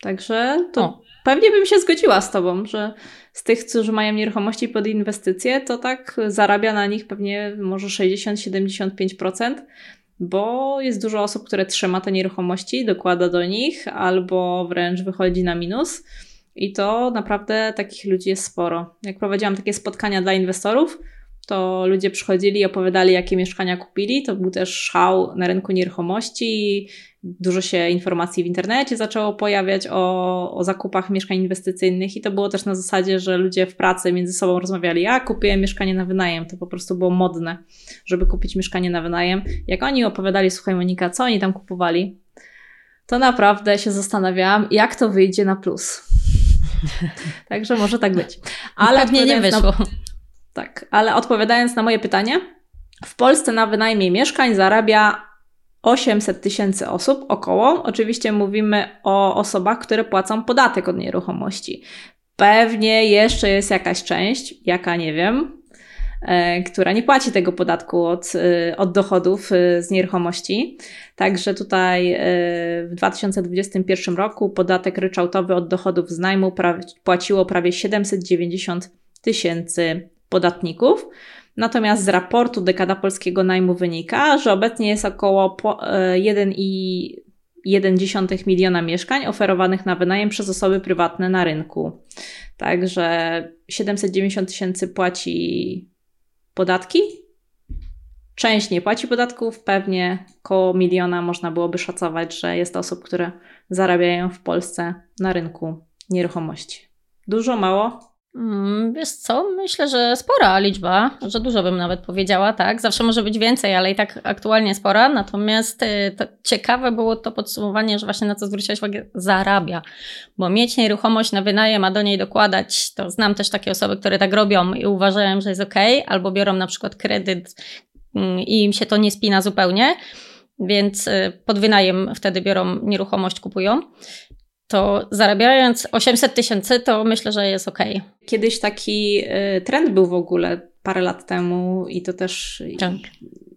Także to o. pewnie bym się zgodziła z Tobą, że z tych, którzy mają nieruchomości pod inwestycje, to tak zarabia na nich pewnie może 60-75%, bo jest dużo osób, które trzyma te nieruchomości, dokłada do nich albo wręcz wychodzi na minus. I to naprawdę takich ludzi jest sporo. Jak prowadziłam takie spotkania dla inwestorów, to ludzie przychodzili i opowiadali, jakie mieszkania kupili. To był też szał na rynku nieruchomości. Dużo się informacji w internecie zaczęło pojawiać o, o zakupach mieszkań inwestycyjnych, i to było też na zasadzie, że ludzie w pracy między sobą rozmawiali: Ja kupiłem mieszkanie na wynajem. To po prostu było modne, żeby kupić mieszkanie na wynajem. Jak oni opowiadali, słuchaj, Monika, co oni tam kupowali, to naprawdę się zastanawiałam, jak to wyjdzie na plus. <laughs> Także może tak być. Ale Pewnie nie wyszło. Na... Tak, ale odpowiadając na moje pytanie, w Polsce na wynajmie mieszkań zarabia 800 tysięcy osób około. Oczywiście mówimy o osobach, które płacą podatek od nieruchomości. Pewnie jeszcze jest jakaś część, jaka nie wiem, e, która nie płaci tego podatku od, e, od dochodów e, z nieruchomości. Także tutaj w 2021 roku podatek ryczałtowy od dochodów z najmu płaciło prawie 790 tysięcy podatników. Natomiast z raportu Dekada Polskiego Najmu wynika, że obecnie jest około 1,1 e, miliona mieszkań oferowanych na wynajem przez osoby prywatne na rynku. Także 790 tysięcy płaci podatki. Część nie płaci podatków, pewnie około miliona można byłoby szacować, że jest osób, które zarabiają w Polsce na rynku nieruchomości. Dużo, mało? Mm, wiesz co, myślę, że spora liczba, że dużo bym nawet powiedziała, tak. Zawsze może być więcej, ale i tak aktualnie spora. Natomiast y, ciekawe było to podsumowanie, że właśnie na co zwróciłaś uwagę, zarabia. Bo mieć nieruchomość na wynajem, a do niej dokładać, to znam też takie osoby, które tak robią i uważają, że jest ok, albo biorą na przykład kredyt mm, i im się to nie spina zupełnie więc y, pod wynajem wtedy biorą nieruchomość, kupują to zarabiając 800 tysięcy, to myślę, że jest ok. Kiedyś taki y, trend był w ogóle parę lat temu i to też tak.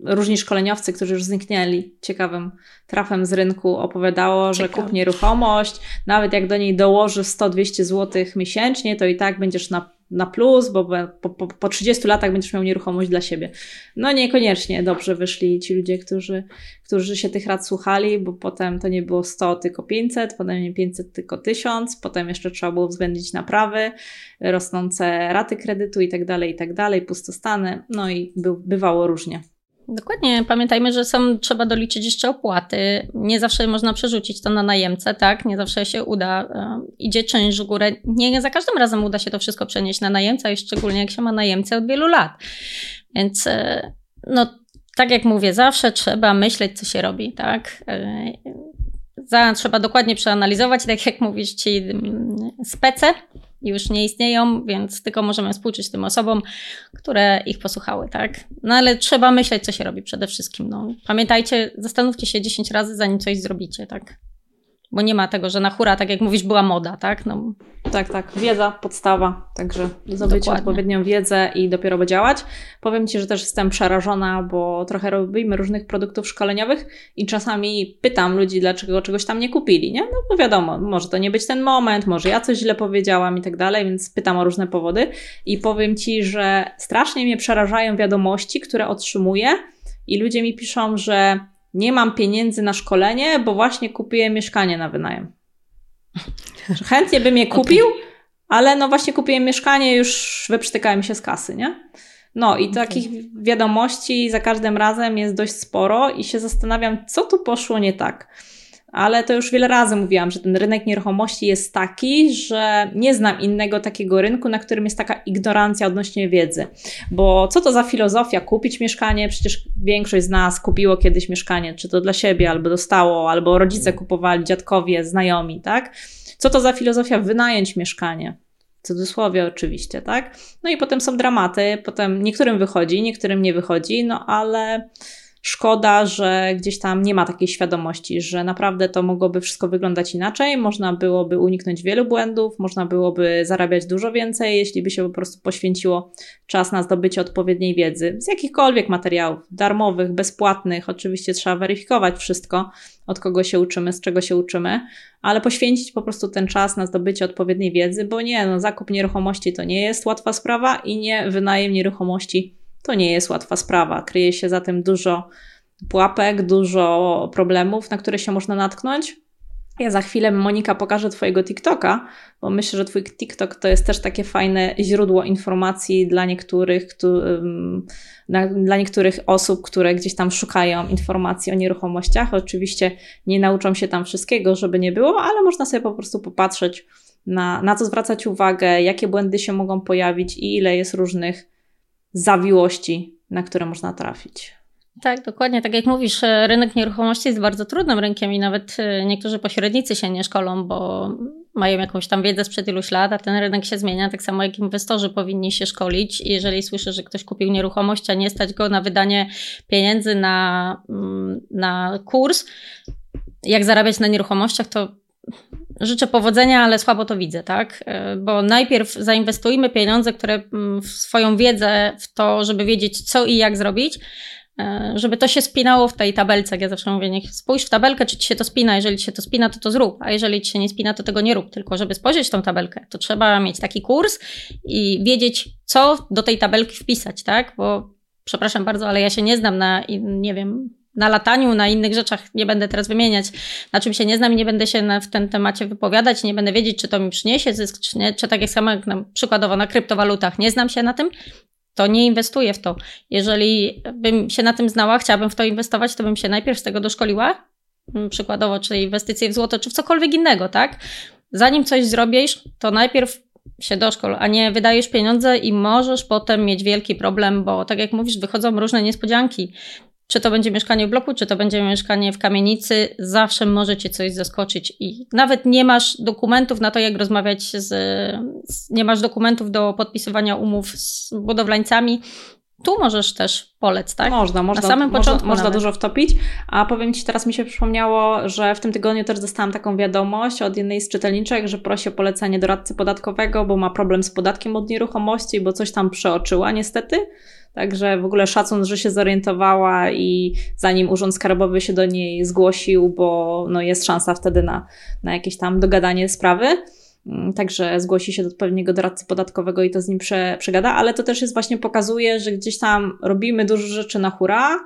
Różni szkoleniowcy, którzy już zniknęli ciekawym trafem z rynku, opowiadało, Ciekawe. że kup nieruchomość, nawet jak do niej dołoży 100-200 zł miesięcznie, to i tak będziesz na na plus, bo po, po, po 30 latach będziesz miał nieruchomość dla siebie. No niekoniecznie dobrze wyszli ci ludzie, którzy, którzy się tych rad słuchali, bo potem to nie było 100, tylko 500, potem nie 500, tylko 1000, potem jeszcze trzeba było uwzględnić naprawy, rosnące raty kredytu i tak dalej, i tak dalej, pustostany, no i by, bywało różnie. Dokładnie. Pamiętajmy, że są, trzeba doliczyć jeszcze opłaty. Nie zawsze można przerzucić to na najemcę, tak? Nie zawsze się uda. E, idzie część w górę. Nie za każdym razem uda się to wszystko przenieść na najemcę, i szczególnie jak się ma najemcę od wielu lat. Więc e, no, tak jak mówię, zawsze trzeba myśleć, co się robi, tak? E, za, trzeba dokładnie przeanalizować, tak jak mówisz ci mm, spece, już nie istnieją, więc tylko możemy współczuć tym osobom, które ich posłuchały, tak? No ale trzeba myśleć, co się robi przede wszystkim. No. Pamiętajcie, zastanówcie się 10 razy, zanim coś zrobicie, tak? Bo nie ma tego, że na hura, tak jak mówisz, była moda, tak? No. Tak, tak. Wiedza, podstawa. Także zdobyć odpowiednią wiedzę i dopiero działać. Powiem Ci, że też jestem przerażona, bo trochę robimy różnych produktów szkoleniowych i czasami pytam ludzi, dlaczego czegoś tam nie kupili, nie? No bo wiadomo, może to nie być ten moment, może ja coś źle powiedziałam i tak dalej, więc pytam o różne powody i powiem Ci, że strasznie mnie przerażają wiadomości, które otrzymuję i ludzie mi piszą, że nie mam pieniędzy na szkolenie, bo właśnie kupiłem mieszkanie na wynajem. Chętnie bym je kupił, okay. ale no właśnie kupiłem mieszkanie, już wyprztykałem się z kasy, nie? No i okay. takich wiadomości za każdym razem jest dość sporo i się zastanawiam, co tu poszło nie tak. Ale to już wiele razy mówiłam, że ten rynek nieruchomości jest taki, że nie znam innego takiego rynku, na którym jest taka ignorancja odnośnie wiedzy. Bo co to za filozofia kupić mieszkanie? Przecież większość z nas kupiło kiedyś mieszkanie, czy to dla siebie, albo dostało, albo rodzice kupowali, dziadkowie, znajomi, tak? Co to za filozofia wynająć mieszkanie? W cudzysłowie oczywiście, tak? No i potem są dramaty, potem niektórym wychodzi, niektórym nie wychodzi, no ale Szkoda, że gdzieś tam nie ma takiej świadomości, że naprawdę to mogłoby wszystko wyglądać inaczej, można byłoby uniknąć wielu błędów, można byłoby zarabiać dużo więcej, jeśli by się po prostu poświęciło czas na zdobycie odpowiedniej wiedzy z jakichkolwiek materiałów, darmowych, bezpłatnych. Oczywiście trzeba weryfikować wszystko, od kogo się uczymy, z czego się uczymy, ale poświęcić po prostu ten czas na zdobycie odpowiedniej wiedzy, bo nie, no, zakup nieruchomości to nie jest łatwa sprawa i nie wynajem nieruchomości to nie jest łatwa sprawa. Kryje się za tym dużo pułapek, dużo problemów, na które się można natknąć. Ja za chwilę, Monika, pokażę Twojego TikToka, bo myślę, że Twój TikTok to jest też takie fajne źródło informacji dla niektórych, dla niektórych osób, które gdzieś tam szukają informacji o nieruchomościach. Oczywiście nie nauczą się tam wszystkiego, żeby nie było, ale można sobie po prostu popatrzeć na, na co zwracać uwagę, jakie błędy się mogą pojawić i ile jest różnych zawiłości, na które można trafić. Tak, dokładnie. Tak jak mówisz, e, rynek nieruchomości jest bardzo trudnym rynkiem i nawet e, niektórzy pośrednicy się nie szkolą, bo mają jakąś tam wiedzę sprzed iluś lat, a ten rynek się zmienia, tak samo jak inwestorzy powinni się szkolić. Jeżeli słyszę, że ktoś kupił nieruchomość, a nie stać go na wydanie pieniędzy na, mm, na kurs, jak zarabiać na nieruchomościach, to życzę powodzenia, ale słabo to widzę, tak? E, bo najpierw zainwestujmy pieniądze, które mm, w swoją wiedzę, w to, żeby wiedzieć, co i jak zrobić, e, żeby to się spinało w tej tabelce. Ja zawsze mówię, niech spójrz w tabelkę, czy ci się to spina. Jeżeli ci się to spina, to to zrób, a jeżeli ci się nie spina, to tego nie rób. Tylko, żeby spojrzeć w tą tabelkę, to trzeba mieć taki kurs i wiedzieć, co do tej tabelki wpisać, tak? Bo przepraszam bardzo, ale ja się nie znam na, nie wiem, na lataniu, na innych rzeczach nie będę teraz wymieniać, na czym się nie znam i nie będę się na, w tym temacie wypowiadać, nie będę wiedzieć, czy to mi przyniesie zysk, czy nie, czy tak jak samo jak na, przykładowo na kryptowalutach nie znam się na tym, to nie inwestuję w to. Jeżeli bym się na tym znała, chciałabym w to inwestować, to bym się najpierw z tego doszkoliła, mm, przykładowo, czy inwestycje w złoto, czy w cokolwiek innego, tak? Zanim coś zrobisz, to najpierw się doszkol, a nie wydajesz pieniądze i możesz potem mieć wielki problem, bo tak jak mówisz, wychodzą różne niespodzianki. Czy to będzie mieszkanie w bloku, czy to będzie mieszkanie w kamienicy, zawsze może cię coś zaskoczyć i nawet nie masz dokumentów na to, jak rozmawiać z, z nie masz dokumentów do podpisywania umów z budowlańcami, tu możesz też polec, tak? Można, można. Na samym początku można, można dużo wtopić. A powiem Ci, teraz mi się przypomniało, że w tym tygodniu też dostałam taką wiadomość od jednej z czytelniczek, że prosi o polecenie doradcy podatkowego, bo ma problem z podatkiem od nieruchomości, bo coś tam przeoczyła niestety. Także w ogóle szacun, że się zorientowała i zanim Urząd Skarbowy się do niej zgłosił, bo no jest szansa wtedy na, na jakieś tam dogadanie sprawy. Mm, także zgłosi się do odpowiedniego doradcy podatkowego i to z nim prze, przegada, ale to też jest właśnie pokazuje, że gdzieś tam robimy dużo rzeczy na hura,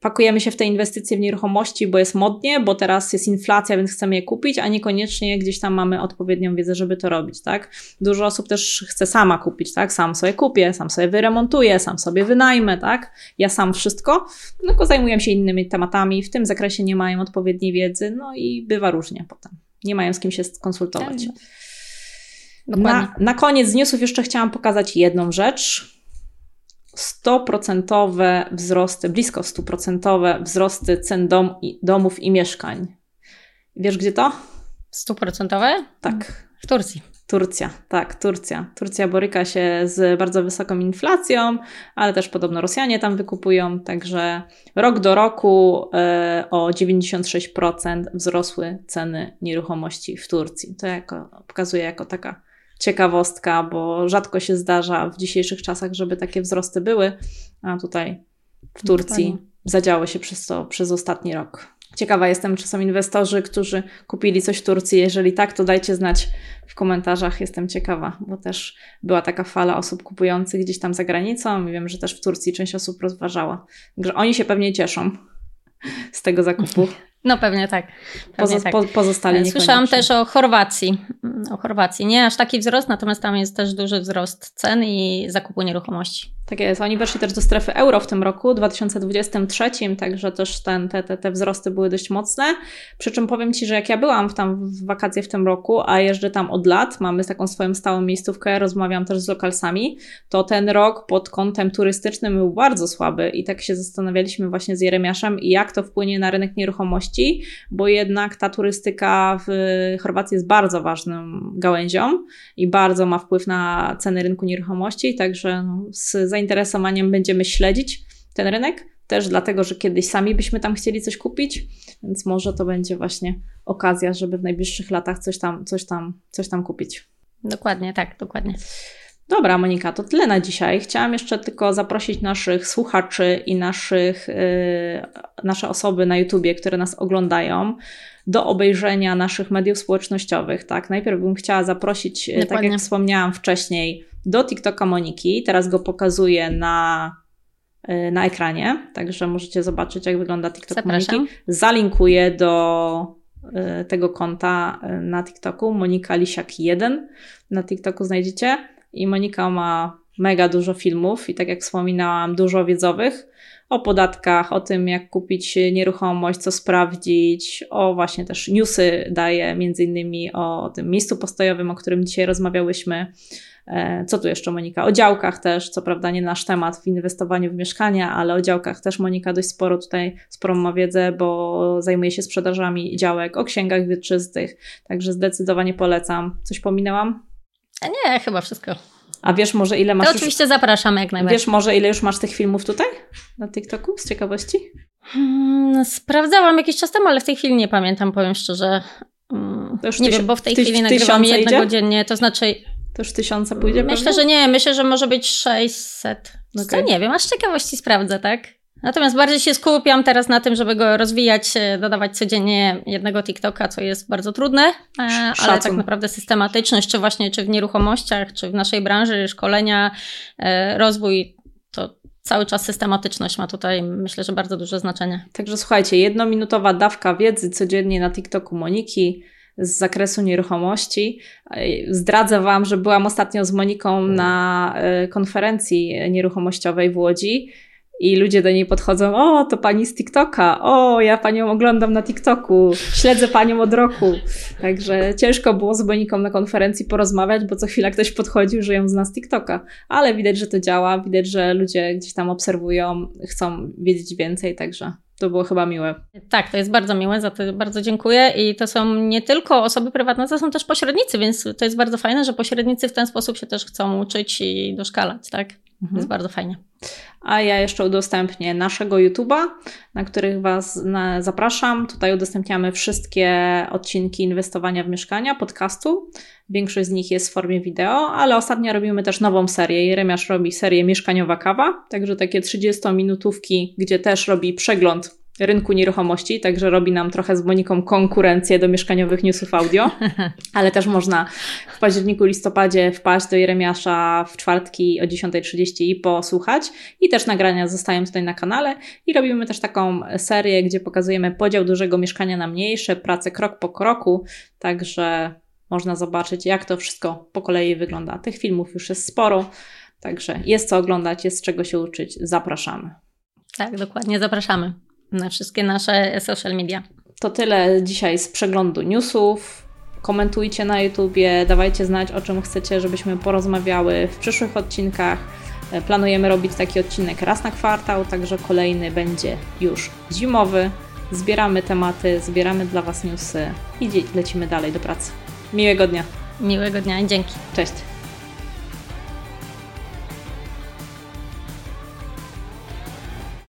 pakujemy się w te inwestycje w nieruchomości, bo jest modnie, bo teraz jest inflacja, więc chcemy je kupić, a niekoniecznie gdzieś tam mamy odpowiednią wiedzę, żeby to robić, tak? Dużo osób też chce sama kupić, tak? Sam sobie kupię, sam sobie wyremontuję, sam sobie wynajmę, tak? Ja sam wszystko, tylko zajmuję się innymi tematami, w tym zakresie nie mają odpowiedniej wiedzy, no i bywa różnie potem. Nie mają z kim się skonsultować. Tak. Na, na koniec newsów jeszcze chciałam pokazać jedną rzecz, 100% wzrosty, blisko 100% wzrosty cen dom, domów i mieszkań. Wiesz gdzie to? 100%? Tak. W Turcji. Turcja, tak, Turcja. Turcja boryka się z bardzo wysoką inflacją, ale też podobno Rosjanie tam wykupują, także rok do roku e, o 96% wzrosły ceny nieruchomości w Turcji. To jako, pokazuje jako taka ciekawostka, bo rzadko się zdarza w dzisiejszych czasach, żeby takie wzrosty były, a tutaj w Turcji zadziało się przez to przez ostatni rok. Ciekawa jestem, czy są inwestorzy, którzy kupili coś w Turcji. Jeżeli tak, to dajcie znać w komentarzach. Jestem ciekawa, bo też była taka fala osób kupujących gdzieś tam za granicą. Wiem, że też w Turcji część osób rozważała. Także oni się pewnie cieszą z tego zakupu. <laughs> No pewnie tak. Pewnie Pozo tak. Po, pozostali Słyszałam też o Chorwacji. O Chorwacji. Nie aż taki wzrost, natomiast tam jest też duży wzrost cen i zakupu nieruchomości. Tak jest. Oni weszli też do strefy euro w tym roku, 2023, także też ten, te, te, te wzrosty były dość mocne. Przy czym powiem Ci, że jak ja byłam tam w wakacje w tym roku, a jeżdżę tam od lat, mamy taką swoją stałą miejscówkę, rozmawiam też z lokalsami, to ten rok pod kątem turystycznym był bardzo słaby i tak się zastanawialiśmy właśnie z Jeremiaszem, jak to wpłynie na rynek nieruchomości, bo jednak ta turystyka w Chorwacji jest bardzo ważną gałęzią i bardzo ma wpływ na ceny rynku nieruchomości, także no, z zainteresowaniem będziemy śledzić ten rynek. Też dlatego, że kiedyś sami byśmy tam chcieli coś kupić, więc może to będzie właśnie okazja, żeby w najbliższych latach coś tam, coś tam, coś tam kupić. Dokładnie, tak, dokładnie. Dobra, Monika, to tyle na dzisiaj. Chciałam jeszcze tylko zaprosić naszych słuchaczy i naszych, yy, nasze osoby na YouTubie, które nas oglądają, do obejrzenia naszych mediów społecznościowych. Tak, najpierw bym chciała zaprosić, Dokładnie. tak jak wspomniałam wcześniej, do TikToka Moniki. Teraz go pokazuję na, y, na ekranie, także możecie zobaczyć, jak wygląda TikTok Zapraszam. Moniki. Zalinkuję do y, tego konta y, na TikToku. Monika Lisiak 1 na TikToku znajdziecie. I Monika ma mega dużo filmów i tak jak wspominałam, dużo wiedzowych o podatkach, o tym jak kupić nieruchomość, co sprawdzić, o właśnie też newsy daje, między innymi o tym miejscu postojowym, o którym dzisiaj rozmawiałyśmy. E, co tu jeszcze Monika? O działkach też, co prawda nie nasz temat w inwestowaniu w mieszkania, ale o działkach też Monika dość sporo tutaj, sporą ma wiedzę, bo zajmuje się sprzedażami działek, o księgach wieczystych, także zdecydowanie polecam. Coś pominęłam? A nie, chyba wszystko. A wiesz może ile masz. To oczywiście już... zapraszam jak najbardziej. Wiesz może ile już masz tych filmów tutaj na TikToku z ciekawości? Hmm, sprawdzałam jakiś czas temu, ale w tej chwili nie pamiętam, powiem szczerze. Hmm, nie tyś... wiem, bo w tej chwili nagrywam jednego idzie? dziennie, to znaczy to już tysiąca pójdzie? Myślę, pewnie? że nie. Myślę, że może być 600. Okay. To nie wiem, aż ciekawości sprawdzę, tak? Natomiast bardziej się skupiam teraz na tym, żeby go rozwijać, e, dodawać codziennie jednego TikToka, co jest bardzo trudne, e, ale tak naprawdę systematyczność, czy właśnie czy w nieruchomościach, czy w naszej branży, szkolenia, e, rozwój, to cały czas systematyczność ma tutaj, myślę, że bardzo duże znaczenie. Także słuchajcie, jednominutowa dawka wiedzy codziennie na TikToku Moniki z zakresu nieruchomości. Zdradzę Wam, że byłam ostatnio z Moniką na konferencji nieruchomościowej w Łodzi i ludzie do niej podchodzą, o, to pani z TikToka, o, ja panią oglądam na TikToku, śledzę panią od roku. Także ciężko było z Boniką na konferencji porozmawiać, bo co chwila ktoś podchodził, że ją zna z TikToka. Ale widać, że to działa, widać, że ludzie gdzieś tam obserwują, chcą wiedzieć więcej, także to było chyba miłe. Tak, to jest bardzo miłe, za to bardzo dziękuję. I to są nie tylko osoby prywatne, to są też pośrednicy, więc to jest bardzo fajne, że pośrednicy w ten sposób się też chcą uczyć i doszkalać, tak? Mhm. Jest bardzo fajnie. A ja jeszcze udostępnię naszego YouTube'a, na których Was zapraszam. Tutaj udostępniamy wszystkie odcinki inwestowania w mieszkania, podcastu. Większość z nich jest w formie wideo, ale ostatnio robimy też nową serię. Jeremiasz robi serię Mieszkaniowa Kawa, także takie 30-minutówki, gdzie też robi przegląd rynku nieruchomości, także robi nam trochę z Moniką konkurencję do mieszkaniowych newsów audio, <laughs> ale też można w październiku, listopadzie wpaść do Jeremiasza w czwartki o 10.30 i posłuchać. I też nagrania zostają tutaj na kanale i robimy też taką serię, gdzie pokazujemy podział dużego mieszkania na mniejsze, pracę krok po kroku, także można zobaczyć jak to wszystko po kolei wygląda. Tych filmów już jest sporo, także jest co oglądać, jest z czego się uczyć. Zapraszamy. Tak, dokładnie, zapraszamy na wszystkie nasze social media. To tyle dzisiaj z przeglądu newsów. Komentujcie na YouTubie, dawajcie znać o czym chcecie, żebyśmy porozmawiały w przyszłych odcinkach. E, planujemy robić taki odcinek raz na kwartał, także kolejny będzie już zimowy. Zbieramy tematy, zbieramy dla Was newsy i lecimy dalej do pracy. Miłego dnia. Miłego dnia i dzięki. Cześć.